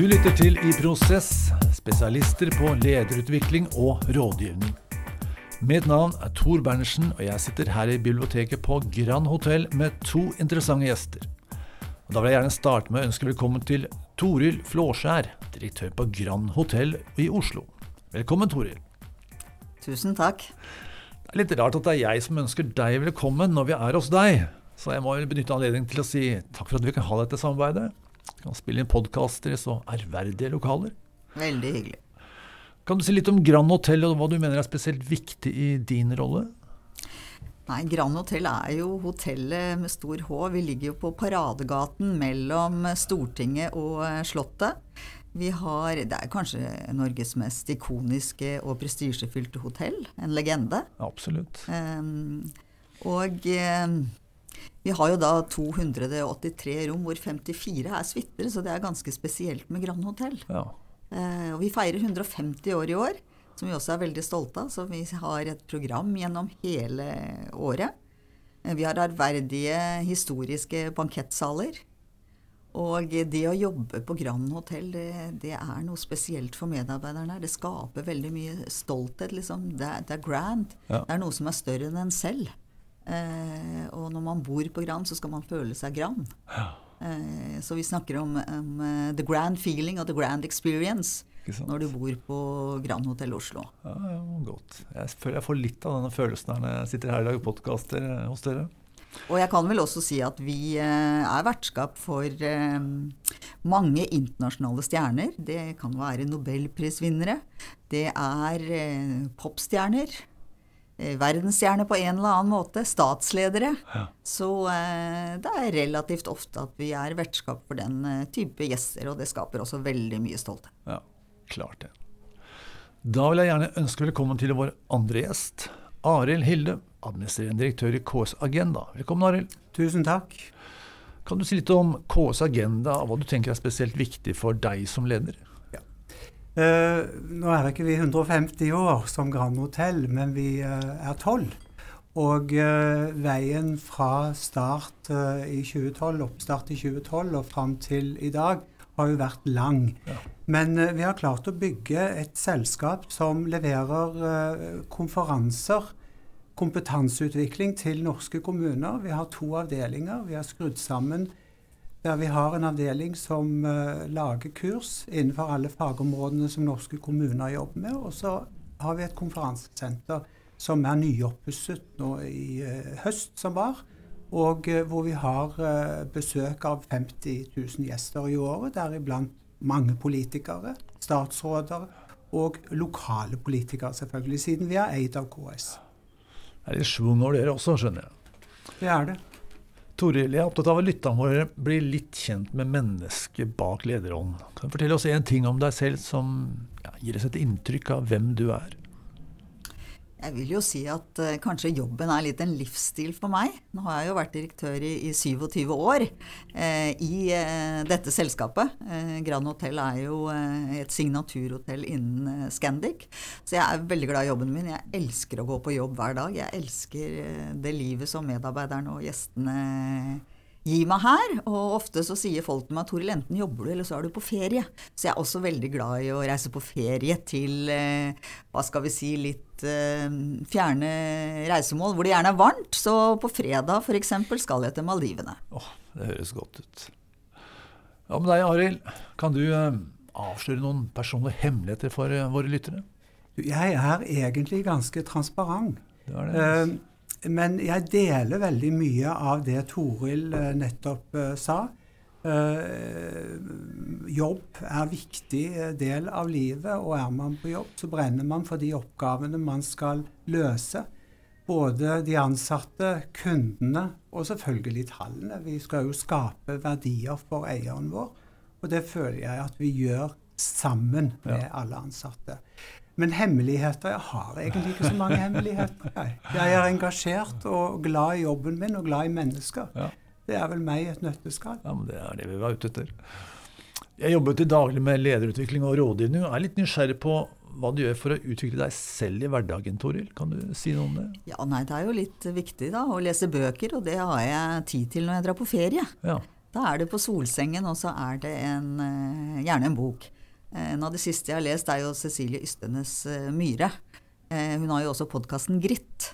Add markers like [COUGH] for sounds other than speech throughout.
Du lytter til I Prosess, spesialister på lederutvikling og rådgivning. Mitt navn er Tor Bernersen, og jeg sitter her i biblioteket på Grand Hotell med to interessante gjester. Og da vil jeg gjerne starte med å ønske velkommen til Toril Flåskjær, direktør på Grand Hotell i Oslo. Velkommen, Toril. Tusen takk. Det er litt rart at det er jeg som ønsker deg velkommen når vi er hos deg. Så jeg må benytte anledningen til å si takk for at vi kan ha dette samarbeidet. Kan spille inn podkaster i så ærverdige lokaler. Veldig hyggelig. Kan du si litt om Grand Hotel, og hva du mener er spesielt viktig i din rolle? Nei, Grand Hotell er jo hotellet med stor H. Vi ligger jo på paradegaten mellom Stortinget og Slottet. Vi har Det er kanskje Norges mest ikoniske og prestisjefylte hotell. En legende. Absolutt. Um, og um, vi har jo da 283 rom, hvor 54 er suiter, så det er ganske spesielt med Grand Hotell. Ja. Eh, og vi feirer 150 år i år, som vi også er veldig stolte av. Så vi har et program gjennom hele året. Uh, vi har ærverdige historiske bankettsaler. Og det å jobbe på Grand Hotell, det, det, er noe spesielt for medarbeiderne her. Det skaper veldig mye stolthet, liksom. Det, det er grand. Ja. Det er noe som er større enn en selv. Eh, og når man bor på Gran, så skal man føle seg Gran. Eh, så vi snakker om, om uh, the grand feeling og the grand experience når du bor på Grand Hotell Oslo. Ja, ja, godt. Jeg føler jeg får litt av denne følelsen her når jeg sitter her i dag og podkaster hos dere. Og jeg kan vel også si at vi eh, er vertskap for eh, mange internasjonale stjerner. Det kan være nobelprisvinnere. Det er eh, popstjerner. Eh, Verdensstjerner på en eller annen måte. Statsledere. Ja. Så eh, det er relativt ofte at vi er vertskap for den eh, type gjester, og det skaper også veldig mye stolthet. Ja, klart det. Da vil jeg gjerne ønske velkommen til vår andre gjest, Arild Hilde, administrerende direktør i KS Agenda. Velkommen, Arild. Tusen takk. Kan du si litt om KS Agenda, og hva du tenker er spesielt viktig for deg som leder? Eh, nå er ikke vi 150 år som Grand Hotell, men vi eh, er 12. Og eh, veien fra start i 2012, oppstart i 2012 og fram til i dag har jo vært lang. Ja. Men vi har klart å bygge et selskap som leverer konferanser, kompetanseutvikling til norske kommuner. Vi har to avdelinger. Vi har skrudd sammen der vi har en avdeling som uh, lager kurs innenfor alle fagområdene som norske kommuner jobber med. Og så har vi et konferansesenter som er nyoppusset nå i uh, høst som var. Og uh, hvor vi har besøk av 50 000 gjester i året, deriblant mange politikere, statsråder og lokale politikere, selvfølgelig, siden vi er eid av KS. Det er litt schwung over dere også, skjønner jeg. Det er det. Toril, jeg er opptatt av at lytterne våre blir litt kjent med mennesket bak lederånden. Kan du fortelle oss en ting om deg selv som ja, gir oss et inntrykk av hvem du er? Jeg vil jo si at uh, kanskje jobben er litt en livsstil for meg. Nå har jeg jo vært direktør i, i 27 år uh, i uh, dette selskapet. Grand Hotel er jo et signaturhotell innen Scandic. Så jeg er veldig glad i jobben min. Jeg elsker å gå på jobb hver dag. Jeg elsker det livet som medarbeiderne og gjestene gir meg her. Og ofte så sier folk til meg Toril, enten jobber du eller så er du på ferie. Så jeg er også veldig glad i å reise på ferie til eh, hva skal vi si, litt eh, fjerne reisemål hvor det gjerne er varmt. Så på fredag f.eks. skal jeg til Maldivene. Åh, det høres godt ut. Ja, med deg, Arild? Kan du eh, avsløre noen personlige hemmeligheter for våre lyttere? Jeg er egentlig ganske transparent. Det var det. Men jeg deler veldig mye av det Toril eh, nettopp eh, sa. Eh, jobb er viktig del av livet, og er man på jobb, så brenner man for de oppgavene man skal løse. Både de ansatte, kundene og selvfølgelig tallene. Vi skal jo skape verdier for eieren vår, og det føler jeg at vi gjør sammen med Ja. alle ansatte. Men hemmeligheter Jeg har egentlig ikke så mange [LAUGHS] hemmeligheter. Jeg, jeg er engasjert og glad i jobben min og glad i mennesker. Ja. Det er vel meg i et nøtteskall. Ja, men Det er det vi var ute etter. Jeg jobber til daglig med lederutvikling og rådgivning, og er litt nysgjerrig på hva du gjør for å utvikle deg selv i hverdagen, Toril. Kan du si noe om det? Ja, nei, det er jo litt viktig da, å lese bøker, og det har jeg tid til når jeg drar på ferie. Ja. Da er det på solsengen, og så er det en, eh, gjerne en bok. Eh, en av de siste jeg har lest, er jo Cecilie Ystenes eh, Myhre. Hun har jo også podkasten Gritt.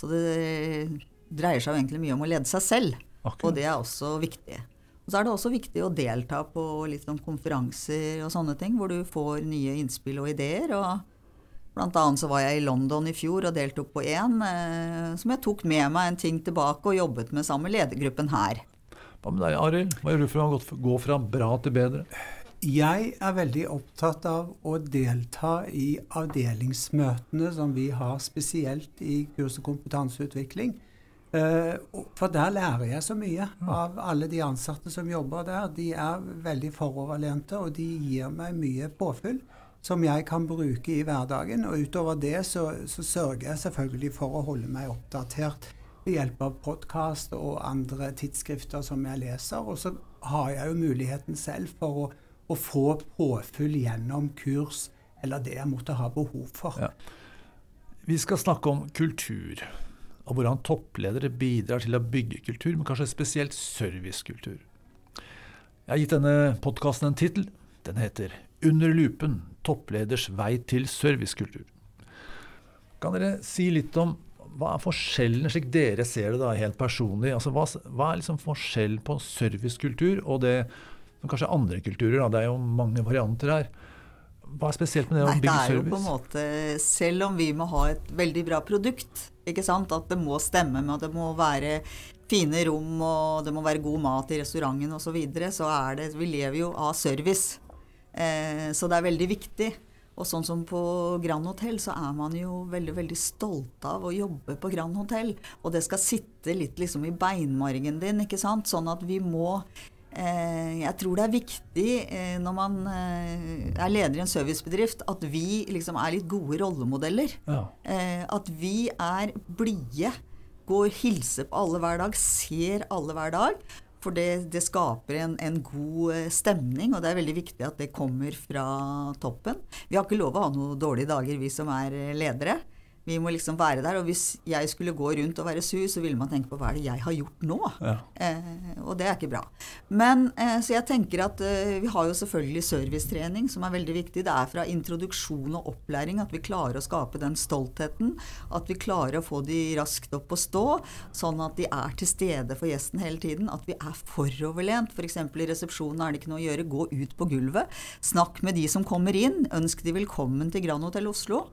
Så det dreier seg jo egentlig mye om å lede seg selv. Akkurat. Og det er også viktig. Og så er det også viktig å delta på litt sånn konferanser og sånne ting, hvor du får nye innspill og ideer. og Blant annet så var jeg i London i fjor og deltok på én eh, som jeg tok med meg en ting tilbake og jobbet med sammen med ledergruppen her. Hva med deg, Arild? Hva gjør du for å gå fra bra til bedre? Jeg er veldig opptatt av å delta i avdelingsmøtene som vi har spesielt i kurs- og kompetanseutvikling. Eh, for der lærer jeg så mye av alle de ansatte som jobber der. De er veldig foroverlente, og de gir meg mye påfyll som jeg kan bruke i hverdagen. Og utover det så, så sørger jeg selvfølgelig for å holde meg oppdatert ved hjelp av podkast og andre tidsskrifter som jeg leser. Og så har jeg jo muligheten selv for å, å få påfyll gjennom kurs eller det jeg måtte ha behov for. Ja. Vi skal snakke om kultur, og hvordan toppledere bidrar til å bygge kultur, men kanskje spesielt servicekultur. Jeg har gitt denne podkasten en tittel. Den heter under lupen toppleders vei til servicekultur. Kan dere si litt om hva er forskjellen, slik dere ser det da, helt personlig? Altså, hva, hva, er liksom forskjellen på servicekultur og det som kanskje andre kulturer? Da? Det er jo mange varianter her. Hva er spesielt med det Nei, å bygge service? Det er jo på en måte, Selv om vi må ha et veldig bra produkt, ikke sant? at det må stemme med at det må være fine rom og det må være god mat i restauranten osv., så, videre, så er det Vi lever jo av service. Eh, så det er veldig viktig. Og sånn som på Grand Hotell, så er man jo veldig veldig stolt av å jobbe på Grand Hotell. Og det skal sitte litt liksom i beinmargen din, ikke sant. Sånn at vi må Jeg tror det er viktig eh, når man eh, er leder i en servicebedrift, at vi liksom er litt gode rollemodeller. Ja. Eh, at vi er blide. Går hilser på alle hver dag, ser alle hver dag. For det, det skaper en, en, god eh, stemning, og det er veldig viktig at det kommer fra toppen. Vi har ikke lov å ha noen dårlige dager, vi som er eh, ledere. Vi må liksom være der. Og hvis jeg skulle gå rundt og være sur, så ville man tenke på hva er det jeg har gjort nå? Ja. Eh, og det er ikke bra. Men eh, Så jeg tenker at eh, vi har jo selvfølgelig servicetrening, som er veldig viktig. Det er fra introduksjon og opplæring at vi klarer å skape den stoltheten. At vi klarer å få de raskt opp og stå, sånn at de er til stede for gjesten hele tiden. At vi er foroverlent. F.eks. For i resepsjonen er det ikke noe å gjøre. Gå ut på gulvet. Snakk med de som kommer inn. Ønsk de velkommen til Grand Hotell Oslo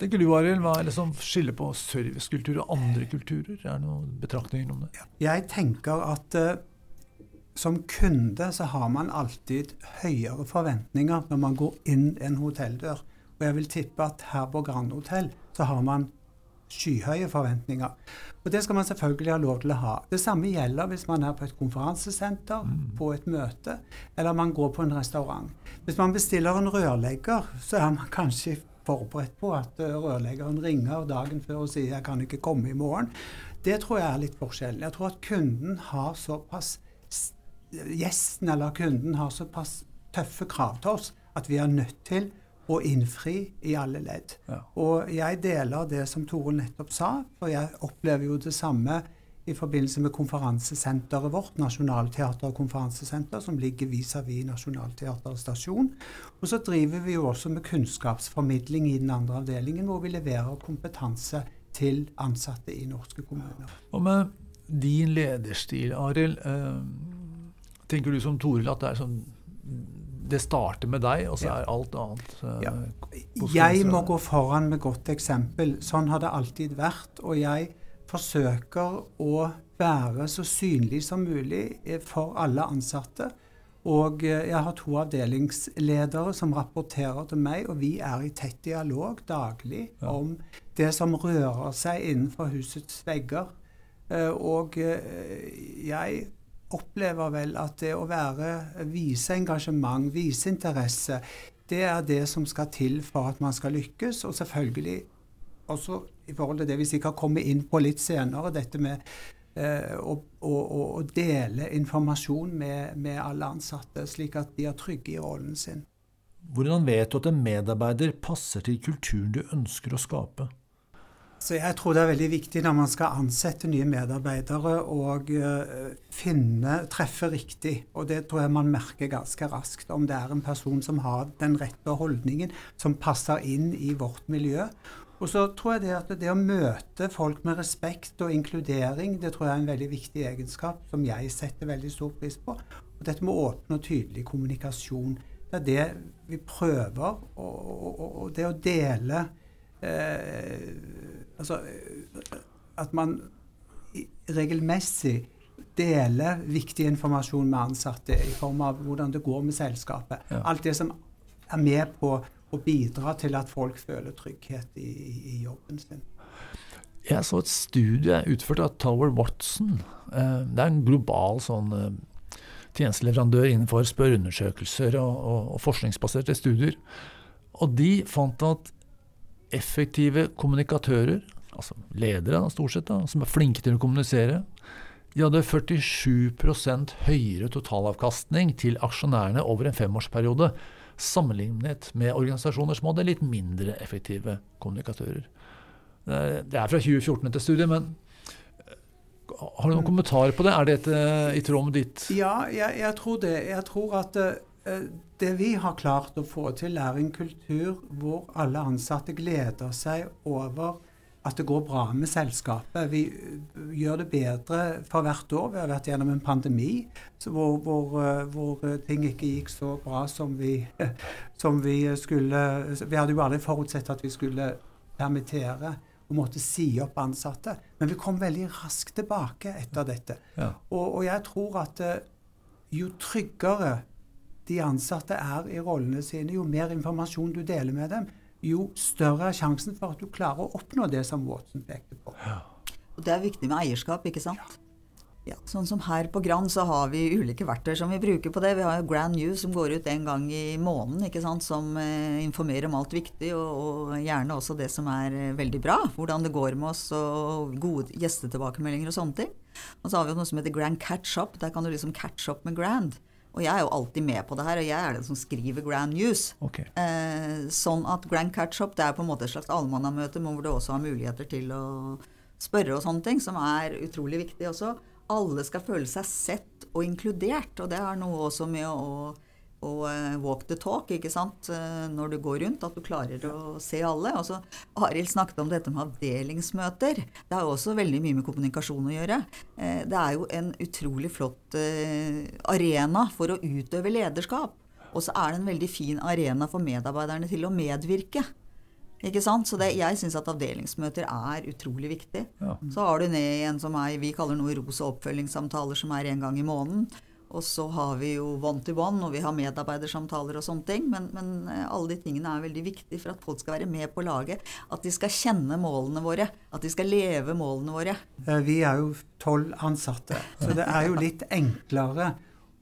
tenker du, Arild? Hva er det som skiller på servicekultur og andre kulturer? Er det noen betraktninger om det? Jeg tenker at uh, som kunde så har man alltid høyere forventninger når man går inn en hotelldør. Og jeg vil tippe at her på Grand Hotell så har man skyhøye forventninger. Og det skal man selvfølgelig ha lov til å ha. Det samme gjelder hvis man er på et konferansesenter, mm. på et møte, eller man går på en restaurant. Hvis man bestiller en rørlegger, så er man kanskje forberedt på at eh, rørleggeren ringer dagen før og sier 'jeg kan ikke komme i morgen'. Det tror jeg er litt forskjellen. Jeg tror at kunden har såpass Gjesten eller kunden har såpass tøffe krav til oss at vi er nødt til å innfri i alle ledd. Ja. Og jeg deler det som Tore nettopp sa, for jeg opplever jo det samme i forbindelse med konferansesenteret vårt, Nationaltheatret konferansesenter, som ligger vis-à-vis -vis Nationaltheatret stasjon. Og så driver vi jo også med kunnskapsformidling i den andre avdelingen, hvor vi leverer kompetanse til ansatte i norske kommuner. Og med din lederstil, Arild, eh, tenker du som Toril at det er sånn det starter med deg, og så er alt annet eh, ja. Jeg må gå foran med godt eksempel. Sånn har det alltid vært. Og jeg forsøker å være så synlig som mulig eh, for alle ansatte. Og eh, jeg har to avdelingsledere som rapporterer til meg, og vi er i tett dialog daglig om det som rører seg innenfor husets vegger. Eh, og jeg opplever vel at det å være, vise engasjement, vise interesse, det er det som skal til for at man skal lykkes. Og selvfølgelig også i forhold til det vi sikkert kommer inn på litt senere, dette med eh, å, å, å, dele informasjon med, med, alle ansatte, slik at de er trygge i rollen sin. Hvordan vet du at en medarbeider passer til kulturen du ønsker å skape? Så jeg tror det er veldig viktig når man skal ansette nye medarbeidere og uh, finne, treffe riktig. Og det tror jeg man merker ganske raskt. Om det er en person som har den rette holdningen, som passer inn i vårt miljø. Og så tror jeg det at det å møte folk med respekt og inkludering, det tror jeg er en veldig viktig egenskap som jeg setter veldig stor pris på. Og dette med åpen og tydelig kommunikasjon. Det er det vi prøver. Og, og, og det å dele eh, Altså at man regelmessig deler viktig informasjon med ansatte i form av hvordan det går med selskapet. Ja. Alt det som er med på å bidra til at folk føler trygghet i, i jobben sin. Jeg så et studie utført av Tower Watson. Eh, det er en global sånn eh, tjenesteleverandør innenfor spørreundersøkelser og, og, og forskningsbaserte studier. Og de fant at effektive kommunikatører, altså ledere stort sett, da, som er flinke til å kommunisere, de hadde 47% høyere totalavkastning til aksjonærene over en femårsperiode, sammenlignet med organisasjoner som hadde litt mindre effektive kommunikatører. Det er fra 2014 etter studiet, men eh, har du noen kommentarer på det? Er dette i tråd med ditt Ja, jeg, jeg tror det. Jeg tror at uh, det vi har klart å få til, er en kultur hvor alle ansatte gleder seg over at det går bra med selskapet. Vi gjør det bedre for hvert år. Vi har vært gjennom en pandemi hvor, hvor, hvor øh, ting ikke gikk så bra som vi, [LAUGHS] som vi, skulle Vi hadde jo aldri forutsett at vi skulle permittere og måtte si opp ansatte. Men vi kom veldig raskt tilbake etter dette. Ja. Og, og, jeg tror at jo tryggere de ansatte er i rollene sine, jo mer informasjon du deler med dem, jo større er sjansen for at du klarer å oppnå det som Watson pekte på. Ja. Og Det er viktig med eierskap, ikke sant? Ja. Ja, sånn som her på Grand så har vi ulike verktøy som vi bruker på det. Vi har jo Grand News som går ut en gang i måneden, ikke sant? som eh, informerer om alt viktig, og, og, gjerne også det som er eh, veldig bra. Hvordan det går med oss, og gode gjestetilbakemeldinger og sånne ting. Og så har vi jo noe som heter Grand Catch Up. Der kan du liksom catch up med Grand. Og jeg er jo alltid med på det her, og jeg er den som skriver Grand News. Okay. Eh, sånn at Grand Catch-up det er på en måte et slags allmannamøte hvor du også har muligheter til å spørre og sånne ting, som er utrolig viktig også. Alle skal føle seg sett og inkludert, og det er noe også med å og uh, walk the talk, ikke sant, uh, når du går rundt. At du klarer å se alle. Og så Arild snakket om dette med avdelingsmøter. Det har jo også veldig mye med kommunikasjon å gjøre. Uh, det er jo en utrolig flott arena for å utøve lederskap. Og så er det en veldig fin arena for medarbeiderne til å medvirke. Ikke sant? Så det, jeg syns at avdelingsmøter er utrolig viktig. Ja. Så har du ned en som er, vi kaller noe rosa oppfølgingssamtaler, som er en gang i måneden. Og så har vi jo one to one, og vi har medarbeidersamtaler og sånne ting. Men, men, eh, alle de tingene er veldig viktige for at folk skal være med på laget. At de skal kjenne målene våre. At de skal leve målene våre. Eh, vi er jo tolv ansatte, så det er jo litt enklere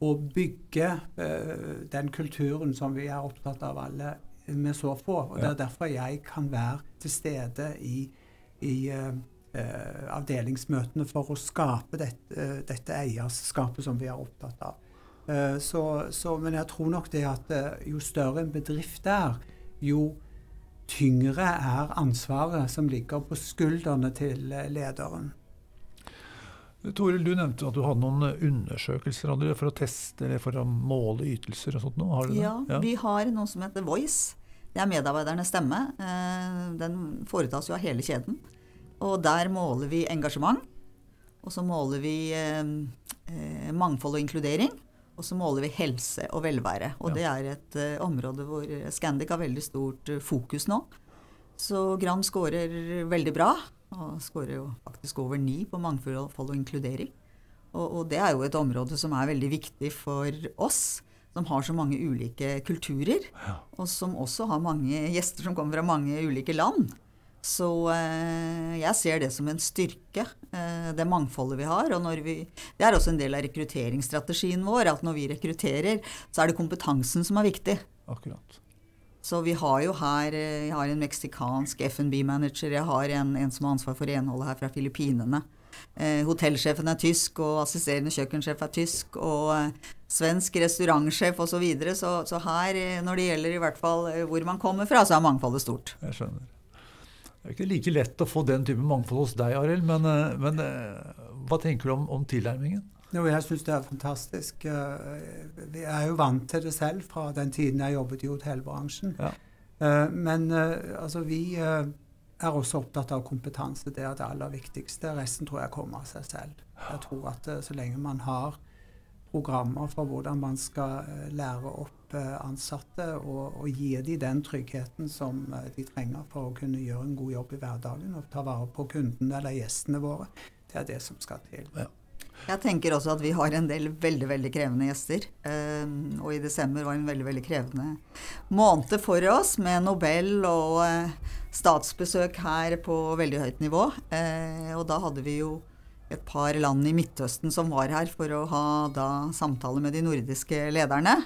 å bygge uh, den kulturen som vi er opptatt av alle med så få. Og det er derfor jeg kan være til stede i, i eh, avdelingsmøtene for å skape dette, eh, dette, eierskapet som vi er opptatt av. Eh, så, så, men jeg tror nok det at eh, jo større en bedrift er, jo tyngre er ansvaret som ligger på skuldrene til eh, lederen. Toril, du nevnte at du hadde noen undersøkelser hadde for å teste eller for å måle ytelser og sånt. Har du ja, det? ja, vi har noe som heter Voice. Det er medarbeidernes stemme. Den foretas jo av hele kjeden. Og der måler vi engasjement. Og så måler vi eh, eh, mangfold og inkludering. Og så måler vi helse og velvære. Og ja. det er et eh, område hvor Scandic har veldig stort eh, fokus nå. Så Gram scorer veldig bra. Og scorer jo faktisk over ni på mangfold og inkludering. Og, og, det er jo et område som er veldig viktig for oss. Som har så mange ulike kulturer. Ja. Og som også har mange gjester som kommer fra mange ulike land. Så eh, jeg ser det som en styrke, eh, det mangfoldet vi har. Og vi, det er også en del av rekrutteringsstrategien vår, at når vi rekrutterer, så er det kompetansen som er viktig. Akkurat. Så vi har jo her eh, Jeg har en meksikansk FNB-manager, jeg har en, en, som har ansvar for renholdet her fra Filippinene. Eh, hotellsjefen er tysk, og assisterende kjøkkensjef er tysk, og eh, svensk restaurantsjef osv. Så, videre. så Så her, når det gjelder i hvert fall hvor man kommer fra, så er mangfoldet stort. Jeg skjønner. Det er ikke like lett å få den type mangfold hos deg, Arild, men, eh, men, hva tenker du om, om tilnærmingen? Jo, jeg syns det er fantastisk. Vi er jo vant til det selv fra den tiden jeg jobbet i hotellbransjen. Ja. Men altså, vi er også opptatt av kompetanse. Det er det aller viktigste. Resten tror jeg kommer av seg selv. Jeg tror at så lenge man har programmer for hvordan man skal eh, lære opp eh, ansatte og, og gi dem den tryggheten som eh, de trenger for å kunne gjøre en god jobb i hverdagen og ta vare på kundene eller gjestene våre. Det er det som skal til. Ja. Jeg tenker også at vi har en del veldig veldig krevende gjester. og i desember var en veldig veldig krevende måned for oss med Nobel og statsbesøk her på veldig høyt nivå. og da hadde vi jo et par land i Midtøsten som var her for å ha da samtale med de nordiske lederne.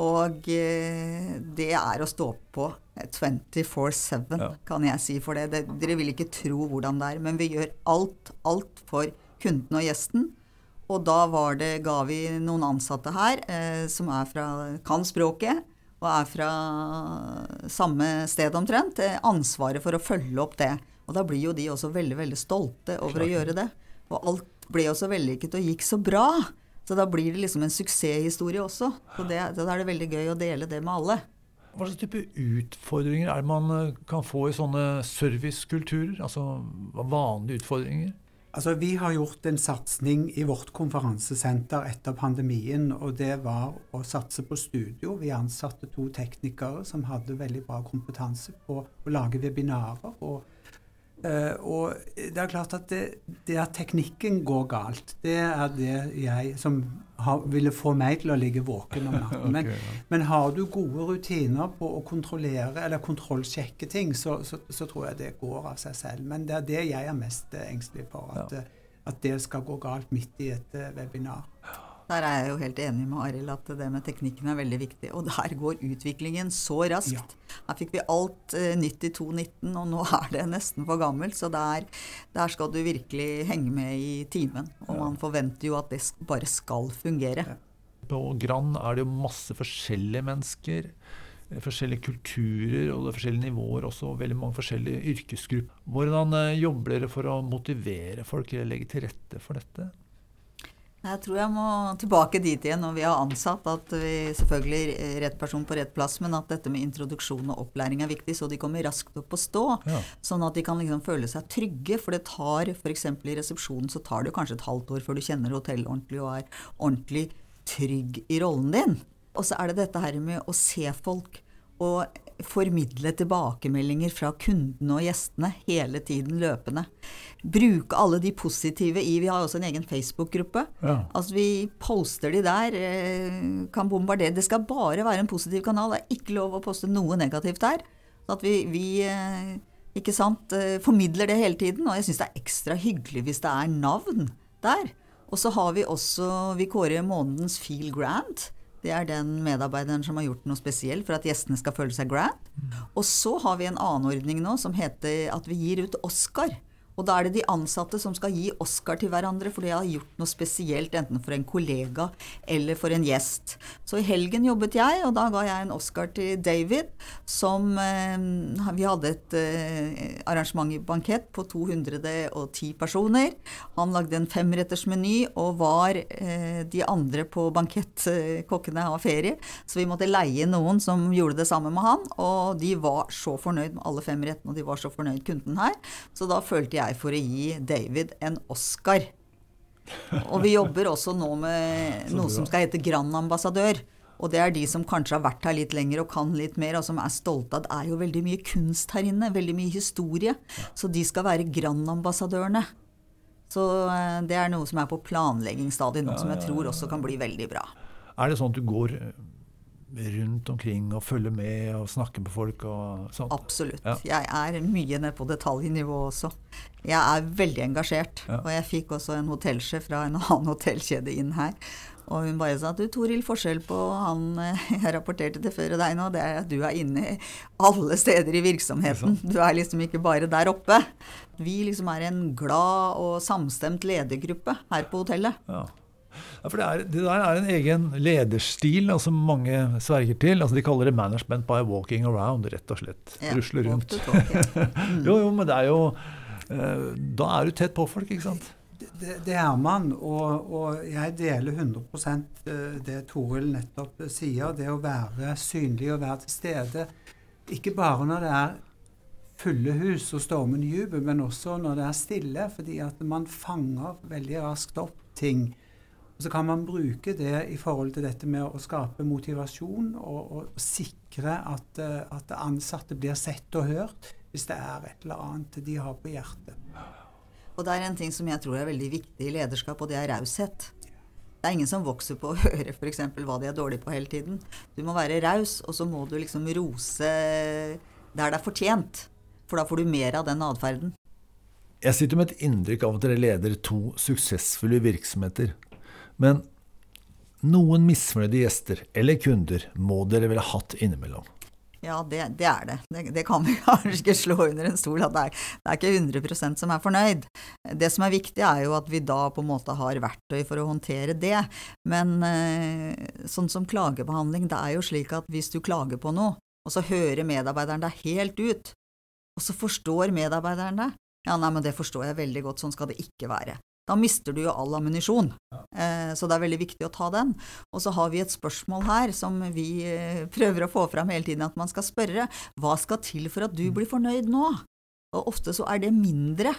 Og eh, det er å stå på 24-7, ja. kan jeg si for det. det. Dere vil ikke tro hvordan det er. Men vi gjør alt, alt for kunden og gjesten. Og da var det, ga vi noen ansatte her eh, som er fra, kan språket og er fra samme sted omtrent, eh, ansvaret for å følge opp det. Og da blir jo de også veldig, veldig stolte over Klar. å gjøre det. Og alt ble jo så vellykket og gikk så bra. Så da blir det liksom en suksesshistorie også. Så det, da er det veldig gøy å dele det med alle. Hva slags type utfordringer er det man eh, kan få i sånne servicekulturer? Altså vanlige utfordringer? Altså, Vi har gjort en satsing i vårt konferansesenter etter pandemien. og Det var å satse på studio. Vi ansatte to teknikere som hadde veldig bra kompetanse på å lage webinarer. og Uh, og det er klart at det, det, at teknikken går galt, det er det jeg som har, ville få meg til å ligge våken om natten. [LAUGHS] okay, men, ja. men, har du gode rutiner på å kontrollere eller kontrollsjekke ting, så, så, så, tror jeg det går av seg selv. Men det er det jeg er mest engstelig for. At, ja. at det skal gå galt midt i et uh, webinar. Der er jeg jo helt enig med Arild at det med teknikken er veldig viktig. Og der går utviklingen så raskt. Ja. Her fikk vi alt eh, nytt i 2019, og nå er det nesten for gammelt. Så der, der skal du virkelig henge med i timen. Og ja. man forventer jo at det bare skal fungere. Ja. På Grand er det jo masse forskjellige mennesker. Eh, forskjellige kulturer og forskjellige nivåer, også veldig mange forskjellige yrkesgrupper. Hvordan uh, jobber dere for å motivere folk eller legge til rette for dette? Jeg tror jeg må tilbake dit igjen når vi har ansatt. At vi selvfølgelig rett person på rett plass, men at dette med introduksjon og opplæring er viktig, så de kommer raskt opp å stå. Ja. Sånn at de kan liksom føle seg trygge. For det tar f.eks. i resepsjonen så tar det kanskje et halvt år før du kjenner hotellet ordentlig og er ordentlig trygg i rollen din. Og så er det dette her med å se folk og formidle tilbakemeldinger fra kundene og gjestene hele tiden løpende. Bruke alle de positive i Vi har også en egen Facebook-gruppe. Ja. Altså Vi poster de der. Eh, kan bombardere. Det skal bare være en positiv kanal. Det er ikke lov å poste noe negativt der. Så at vi, vi eh, ikke sant, eh, formidler det hele tiden. Og jeg syns det er ekstra hyggelig hvis det er navn der. Og så har vi også Vi kårer månedens Feel Grand. Det er den medarbeideren som har gjort noe spesielt for at gjestene skal føle seg grand. Mm. Og så har vi en annen ordning nå som heter at vi gir ut Oscar. Og da er det de ansatte som skal gi Oscar til hverandre for de har gjort noe spesielt, enten for en kollega eller for en gjest. Så i helgen jobbet jeg, og da ga jeg en Oscar til David, som eh, Vi hadde et eh, arrangement i bankett på 210 personer. Han lagde en femretters meny og var eh, de andre på bankettkokkene har ferie, så vi måtte leie noen som gjorde det samme med han, og de var så fornøyd med alle fem rettene, og de var så fornøyd kunden her, så da følte jeg jeg for å gi David en Oscar. Og vi jobber også nå med [LAUGHS] noe som skal hete Grand Ambassadør. Og det er de som kanskje har vært her litt lenger og kan litt mer, og som er stolte av Det er jo veldig mye kunst her inne, veldig mye historie. Så de skal være Grand Ambassadørene. Så eh, det er noe som er på planleggingsstadiet nå, som jeg tror også kan bli veldig bra. Er det sånn at du går rundt omkring og følge med og snakke med folk og sånt? Absolutt. Ja. Jeg er mye nede på detaljnivå også. Jeg er veldig engasjert. Ja. Og jeg fikk også en hotellsjef fra en [LAUGHS] annen hotellkjede inn her. Og hun bare sa at du Toril, forskjell på han eh, [LAUGHS] jeg rapporterte til før og deg nå, det er at du er inne alle steder i virksomheten. Du er liksom ikke bare der oppe. Vi liksom er en glad og samstemt ledergruppe her på hotellet. Ja. Ja, for det, er, det, der er en egen lederstil som altså mange sverger til. Altså de kaller det 'management by walking around', rett og slett. Ja, Rusle rundt. Talk, ja. mm. [LAUGHS] jo, jo, men det er jo eh, Da er du tett på folk, ikke sant? Det, det er man, og, og, jeg deler 100 eh, det Toril nettopp sier. Det å være synlig og være til stede. Ikke bare når det er fulle hus og stormende jubel, men også når det er stille, fordi at man fanger veldig raskt opp ting. Og så kan man bruke det i forhold til dette med å skape motivasjon og, og sikre at, uh, at ansatte blir sett og hørt hvis det er et eller annet de har på hjertet. Og det er en ting som jeg tror er veldig viktig i lederskap, og det er raushet. Det er ingen som vokser på å [LAUGHS] høre f.eks. hva de er dårlige på hele tiden. Du må være raus, og så må du liksom rose der det er fortjent. For da får du mer av den atferden. Jeg sitter med et inntrykk av at dere leder to suksessfulle virksomheter. Men noen misfornøyde gjester eller kunder må dere vel ha hatt innimellom? Ja, det, det er det. det. det. kan vi [LAUGHS] kanskje ikke slå under en stol. at det er, det er ikke 100 som er fornøyd. Det som er viktig, er jo at vi da på en måte har verktøy for å håndtere det. Men eh, sånn som klagebehandling, det er jo slik at hvis du klager på noe, og så hører medarbeideren deg helt ut, og så forstår medarbeideren deg ja, nei, men det forstår jeg veldig godt, sånn skal det ikke være. Da mister du jo all ammunisjon. Eh, så det er veldig viktig å ta den. Og så har vi et spørsmål her som vi eh, prøver å få fram hele tiden, at man skal spørre hva skal til for at du blir fornøyd nå? Og ofte så er det mindre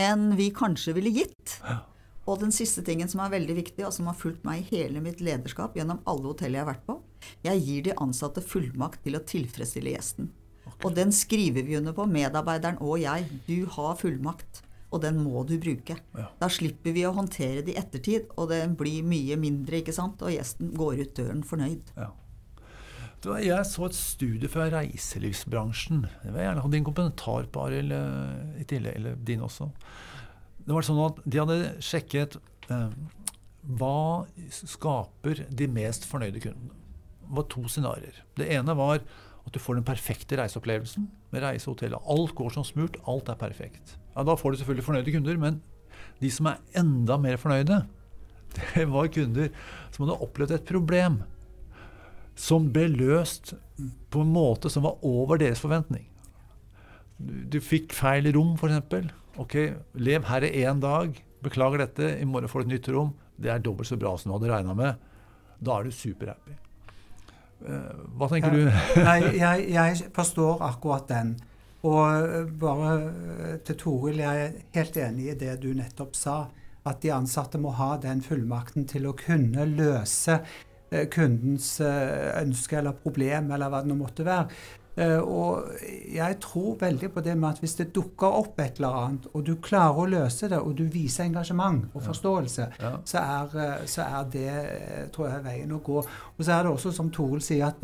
enn vi kanskje ville gitt. Og den siste tingen som er veldig viktig, og som har fulgt meg i hele mitt lederskap gjennom alle hoteller jeg har vært på, jeg gir de ansatte fullmakt til å tilfredsstille gjesten. Okay. Og den skriver vi under på, medarbeideren og jeg. Du har fullmakt og den må du bruke. Ja. Da slipper vi å håndtere det i ettertid, og det blir mye mindre, ikke sant? og gjesten går ut døren fornøyd. Ja. Jeg så et studie fra reiselivsbransjen. Det vil jeg gjerne ha din kommentar på, Arild, eh, i tillegg, eller din også. Det var sånn at De hadde sjekket eh, hva skaper de mest fornøyde kundene. Det var to scenarioer. Det ene var at du får den perfekte reiseopplevelsen med reise og hotell. Alt går som smurt. Alt er perfekt. Ja, Da får du selvfølgelig fornøyde kunder, men de som er enda mer fornøyde, [LAUGHS] det var kunder som hadde opplevd et problem som ble løst på en måte som var over deres forventning. Du, fikk feil rom, f.eks. Ok, lev her i én dag. Beklager dette. I morgen får du et nytt rom. Det er dobbelt så bra som du hadde regna med. Da er du superhappy. Uh, hva tenker du? Nei, [LAUGHS] jeg, jeg forstår akkurat den. Og eh, bare eh, til Toril, jeg er helt enig i det du nettopp sa. At de ansatte må ha den fullmakten til å kunne løse eh, kundens ønske eller problem, eller hva det nå måtte være. Og jeg tror veldig på det med at hvis det dukker opp et eller annet, og du klarer å løse det, og du viser engasjement og forståelse, ja. Ja. Så, er, så, er, det tror jeg, veien å gå. Og så er det også, som Toril sier, at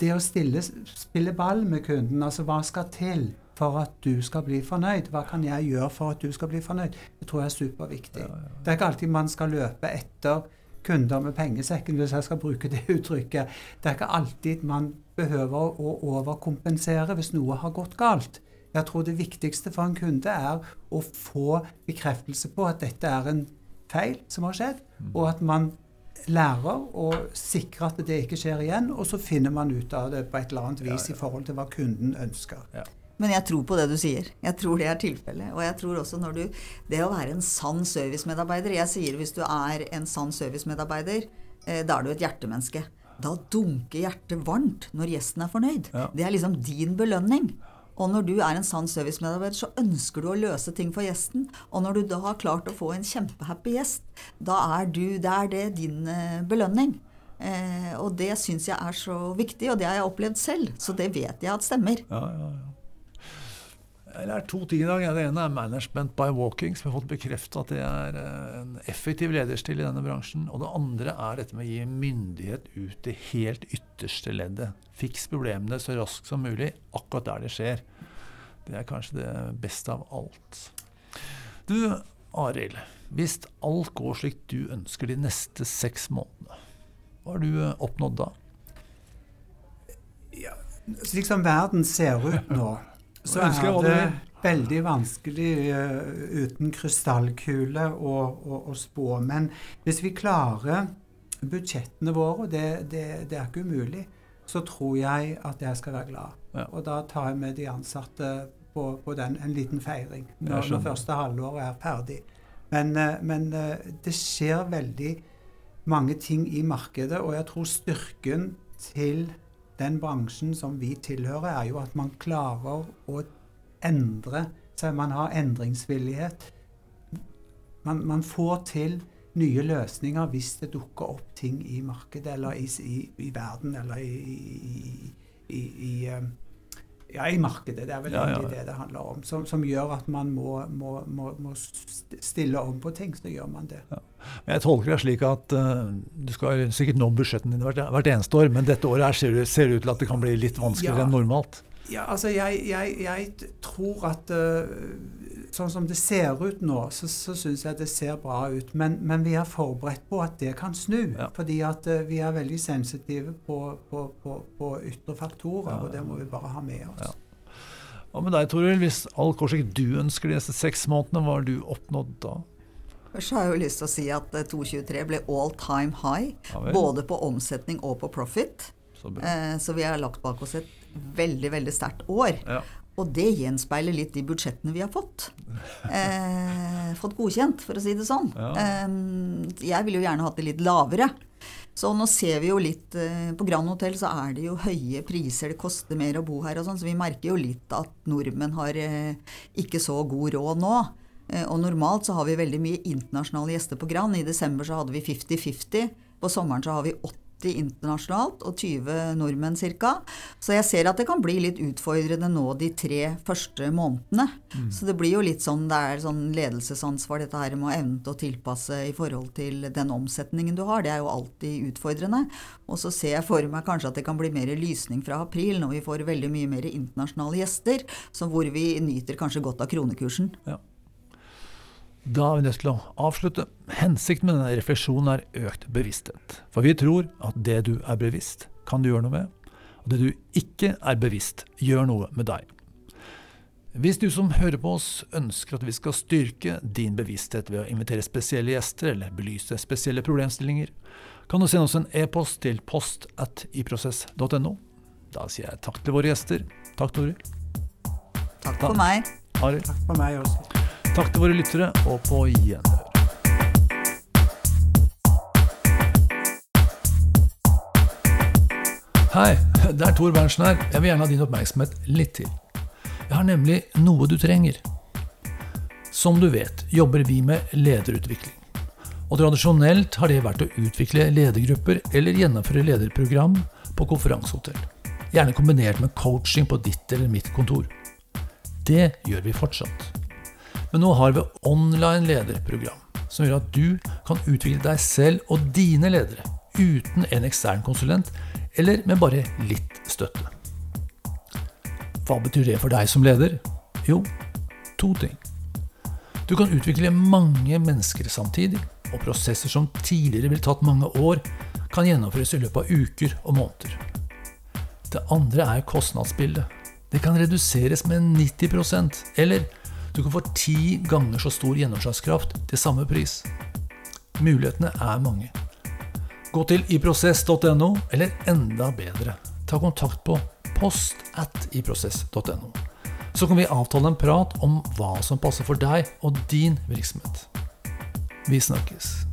det å stille, spille ball med kunden, altså hva skal til for at du skal bli fornøyd? Hva kan jeg gjøre for at du skal bli fornøyd? Det tror jeg er superviktig. Ja, ja. Det er ikke alltid man skal løpe etter kunder med pengesekken, hvis jeg skal bruke det [LAUGHS] uttrykket. Det er ikke alltid man behøver å overkompensere hvis noe har gått galt. Jeg tror det viktigste for en kunde er å få bekreftelse på at dette er en feil som har skjedd, mm. og at man lærer og sikre at det ikke skjer igjen, og så finner man ut av det på et eller annet vis ja, ja. i forhold til hva kunden ønsker. Ja. Men jeg tror på det du sier. Jeg tror det er tilfellet. Og jeg tror også når du Det å være en sann servicemedarbeider Jeg sier hvis du er en sann servicemedarbeider, eh, da er du et hjertemenneske. Da dunker hjertet varmt når gjesten er fornøyd. Det er liksom din belønning. Og når du er en sann servicemedarbeider, så ønsker du å løse ting for gjesten. Og når du da har klart å få en kjempehappy gjest, da er, du, det er det din eh, belønning. Eh, og det syns jeg er så viktig, og det har jeg opplevd selv. Så det vet jeg at stemmer. Ja, ja, ja. Jeg lært to ting i dag. Det ene er management by walking, som jeg har fått bekrefta at det er eh, en effektiv lederstil i denne bransjen. Og det andre er dette med å gi myndighet ut til helt ytterste leddet. Fiks problemene så raskt som mulig, akkurat der det skjer. Det er kanskje det beste av alt. Du, Arild. Hvis alt går slik du ønsker de neste seks månedene, hva har du eh, oppnådd da? Ja, slik som verden ser ut nå [LAUGHS] så er, det, veldig vanskelig uh, uten krystallkule å, å, å, spå. Men hvis vi klarer budsjettene våre, og det, det, det, er ikke umulig, så tror jeg at jeg skal være glad. Ja. Og da tar jeg med de ansatte på, på den, en liten feiring når, når første halvår er ferdig. Men, uh, men uh, det skjer veldig mange ting i markedet, og jeg tror styrken til den bransjen som vi tilhører, er jo at man klarer å endre seg. Man har endringsvillighet. Man, man, får til nye løsninger hvis det dukker opp ting i markedet eller i, i, i verden eller i, i um, ja, i markedet. Det er vel ja, egentlig det det handler om. Som, som gjør at man må, må, må, må, stille om på ting. Så gjør man det. Jeg tolker det slik at uh, du skal sikkert nå budsjettene dine hvert, hvert, eneste år, men dette året ser det ser ut til at det kan bli litt vanskeligere enn normalt. Ja, altså jeg, jeg, jeg tror at uh, sånn som det ser ut nå, så, så syns jeg det ser bra ut. Men, men, vi er forberedt på at det kan snu. Ja. Fordi at uh, vi er veldig sensitive på, på, på, på ytre faktorer, ja, og det må vi bare ha med oss. Ja. Hva med deg, Toril? Hvis all korsikt du ønsker de neste seks månedene, hva har du oppnådd da? Først har jeg jo lyst til å si at 2023 eh, ble all time high. både på omsetning og på profit. Så, eh, så vi har lagt bak oss et veldig, veldig sterkt år. Ja. Og det gjenspeiler litt de budsjettene vi har fått. Eh, fått godkjent, for å si det sånn. Ja. Eh, jeg ville jo gjerne hatt det litt lavere. Så nå ser vi jo litt eh, På Grand Hotell så er det jo høye priser, det koster mer å bo her og sånn, så vi merker jo litt at nordmenn har eh, ikke så god råd nå. Eh, og normalt så har vi veldig mye internasjonale gjester på Grand. I desember så hadde vi 50-50. På sommeren så har vi 80 internasjonalt og 20 nordmenn ca. Så jeg ser at det kan bli litt utfordrende nå de tre første månedene. Mm. Så det blir jo litt sånn det er sånn ledelsesansvar, dette her med å evne til å tilpasse i forhold til den omsetningen du har. Det er jo alltid utfordrende. Og så ser jeg for meg kanskje at det kan bli mer lysning fra april, når vi får veldig mye mer internasjonale gjester, så hvor vi nyter kanskje godt av kronekursen. Ja. Da er vi nødt til å avslutte. Hensikten med denne refleksjonen er økt bevissthet. For vi tror at det du er bevisst, kan du gjøre noe med. Og det du ikke er bevisst, gjør noe med deg. Hvis du som hører på oss ønsker at vi skal styrke din bevissthet ved å invitere spesielle gjester eller belyse spesielle problemstillinger, kan du sende oss en e-post til post at iprosess.no. Da sier jeg takk til våre gjester. Takk, Tori. Takk for meg. Ari. Takk for meg også. Takk til våre lyttere, og på gjenhør. Hei, det er Tor Berntsen her. Jeg vil gjerne ha din oppmerksomhet litt til. Jeg har nemlig noe du trenger. Som du vet, jobber vi med lederutvikling. Og tradisjonelt har det vært å utvikle ledergrupper eller gjennomføre lederprogram på konferansehotell. Gjerne kombinert med coaching på ditt eller mitt kontor. Det gjør vi fortsatt. Men nå har vi online lederprogram, som gjør at du kan utvikle deg selv og dine ledere uten en ekstern konsulent, eller med bare litt støtte. Hva betyr det for deg som leder? Jo, to ting. Du kan utvikle mange mennesker samtidig, og prosesser som tidligere ville tatt mange år, kan gjennomføres i løpet av uker og måneder. Det andre er kostnadsbildet. Det kan reduseres med 90% eller du kan få ti ganger så stor gjennomslagskraft til samme pris. Mulighetene er mange. Gå til iprosess.no, eller enda bedre, ta kontakt på post at iprosess.no. Så kan vi avtale en prat om hva som passer for deg og din virksomhet. Vi snakkes.